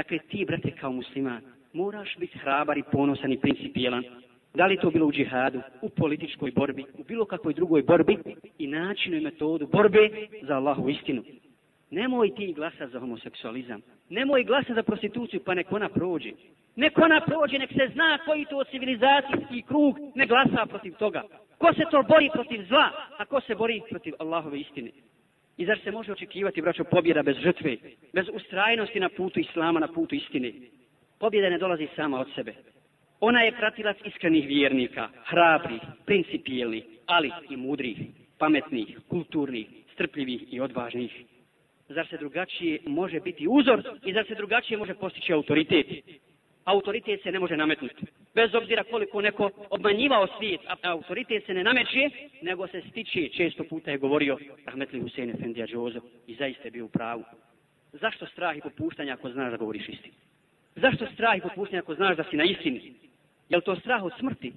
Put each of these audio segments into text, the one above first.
Dakle, ti, brate, kao musliman, moraš biti hrabar i ponosan i principijelan. Da li to bilo u džihadu, u političkoj borbi, u bilo kakvoj drugoj borbi i načinu i metodu borbe za Allahu istinu. Nemoj ti glasa za homoseksualizam. Nemoj glasa za prostituciju, pa nek ona prođe. Nek ona prođe, nek se zna koji to civilizacijski krug ne glasa protiv toga. Ko se to bori protiv zla, a ko se bori protiv Allahove istine? I zar se može očekivati, braćo, pobjeda bez žrtve, bez ustrajnosti na putu Islama, na putu istine? Pobjeda ne dolazi sama od sebe. Ona je pratilac iskrenih vjernika, hrabrih, principijelnih, ali i mudrih, pametnih, kulturnih, strpljivih i odvažnih. Zar se drugačije može biti uzor i zar se drugačije može postići autoritet? autoritet se ne može nametnuti. Bez obzira koliko neko obmanjivao svijet, a autoritet se ne nameće, nego se stiče. Često puta je govorio Rahmetli Husein Efendija Džozo i zaista je bio u pravu. Zašto strah i popuštanje ako znaš da govoriš istinu? Zašto strah i popuštanje ako znaš da si na istini? Je li to strah od smrti?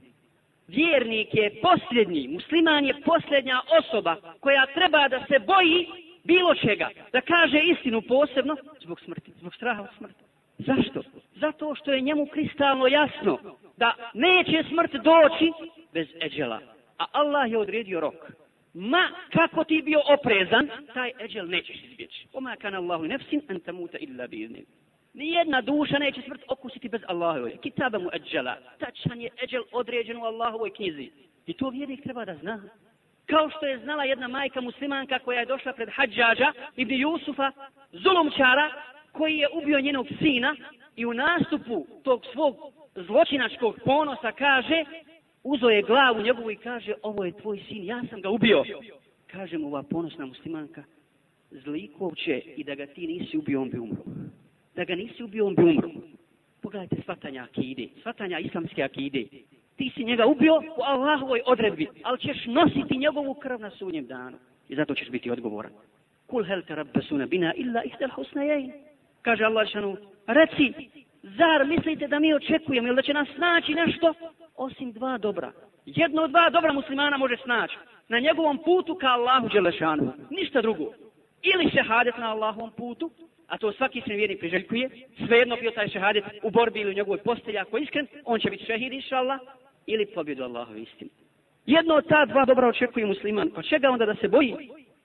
Vjernik je posljednji, musliman je posljednja osoba koja treba da se boji bilo čega, da kaže istinu posebno zbog smrti, zbog straha od smrti. Zašto? Zato što je njemu kristalno jasno da neće smrt doći bez eđela. A Allah je odredio rok. Ma kako ti bio oprezan, taj eđel nećeš izbjeći. Oma kan Allahu nefsin an tamuta illa bi iznim. Nijedna duša neće smrt okusiti bez Allahove. Kitabe mu eđela. Tačan je eđel određen u Allahovoj knjizi. I to vjernik treba da zna. Kao što je znala jedna majka muslimanka koja je došla pred Hadžađa, Ibn Jusufa, Zulumčara, koji je ubio njenog sina, i u nastupu tog svog zločinačkog ponosa kaže, uzo je glavu njegovu i kaže, ovo je tvoj sin, ja sam ga ubio. Kaže mu ova ponosna muslimanka, zlikovće i da ga ti nisi ubio, on bi umro. Da ga nisi ubio, on bi umro. Pogledajte svatanja akide, svatanja islamske akide. Ti si njega ubio u Allahovoj odredbi, ali ćeš nositi njegovu krv na sunjem danu. I zato ćeš biti odgovoran. Kul hel te rabbesuna bina illa ihtel husnajajn kaže Allah šanu, reci, zar mislite da mi očekujemo ili da će nas snaći nešto osim dva dobra? Jedno od dva dobra muslimana može snaći na njegovom putu ka Allahu Đelešanu, ništa drugo. Ili šehadet na Allahovom putu, a to svaki se vjerni priželjkuje, svejedno bio taj šehadet u borbi ili u njegovoj postelji, ako iskren, on će biti šehid, inša Allah, ili pobjedu Allahovi istinu. Jedno od ta dva dobra očekuje musliman, pa čega onda da se boji?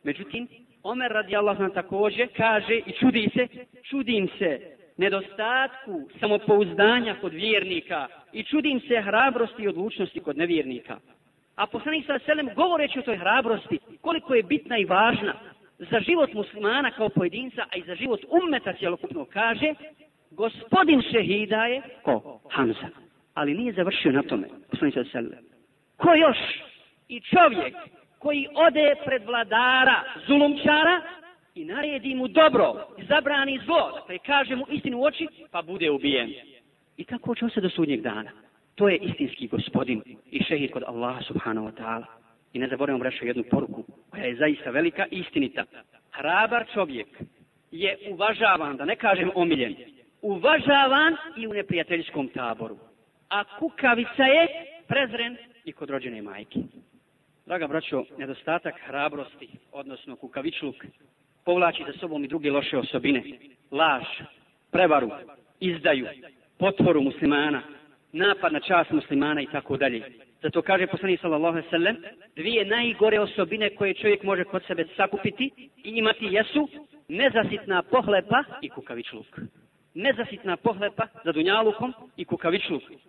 Međutim, Omer radi Allah također kaže i čudi se, čudim se nedostatku samopouzdanja kod vjernika i čudim se hrabrosti i odlučnosti kod nevjernika. A poslanik sa selem govoreći o toj hrabrosti, koliko je bitna i važna za život muslimana kao pojedinca, a i za život ummeta cjelokupno kaže, gospodin šehida je ko? Hamza. Ali nije završio na tome, poslanik sa selem. Ko još? I čovjek koji ode pred vladara zulumčara i naredi mu dobro i zabrani zlo, pa je dakle, kaže mu istinu u oči, pa bude ubijen. I tako će se do sudnjeg dana. To je istinski gospodin i šehid kod Allaha subhanahu wa ta'ala. I ne zaboravimo braću jednu poruku koja je zaista velika istinita. Hrabar čovjek je uvažavan, da ne kažem omiljen, uvažavan i u neprijateljskom taboru. A kukavica je prezren i kod rođene majke. Draga braćo, nedostatak hrabrosti, odnosno kukavičluk, povlači za sobom i druge loše osobine. Laž, prevaru, izdaju, potvoru muslimana, napad na čast muslimana i tako dalje. Zato kaže poslani sallallahu sallam, dvije najgore osobine koje čovjek može kod sebe sakupiti i imati jesu nezasitna pohlepa i kukavičluk. Nezasitna pohlepa za dunjalukom i kukavičlukom.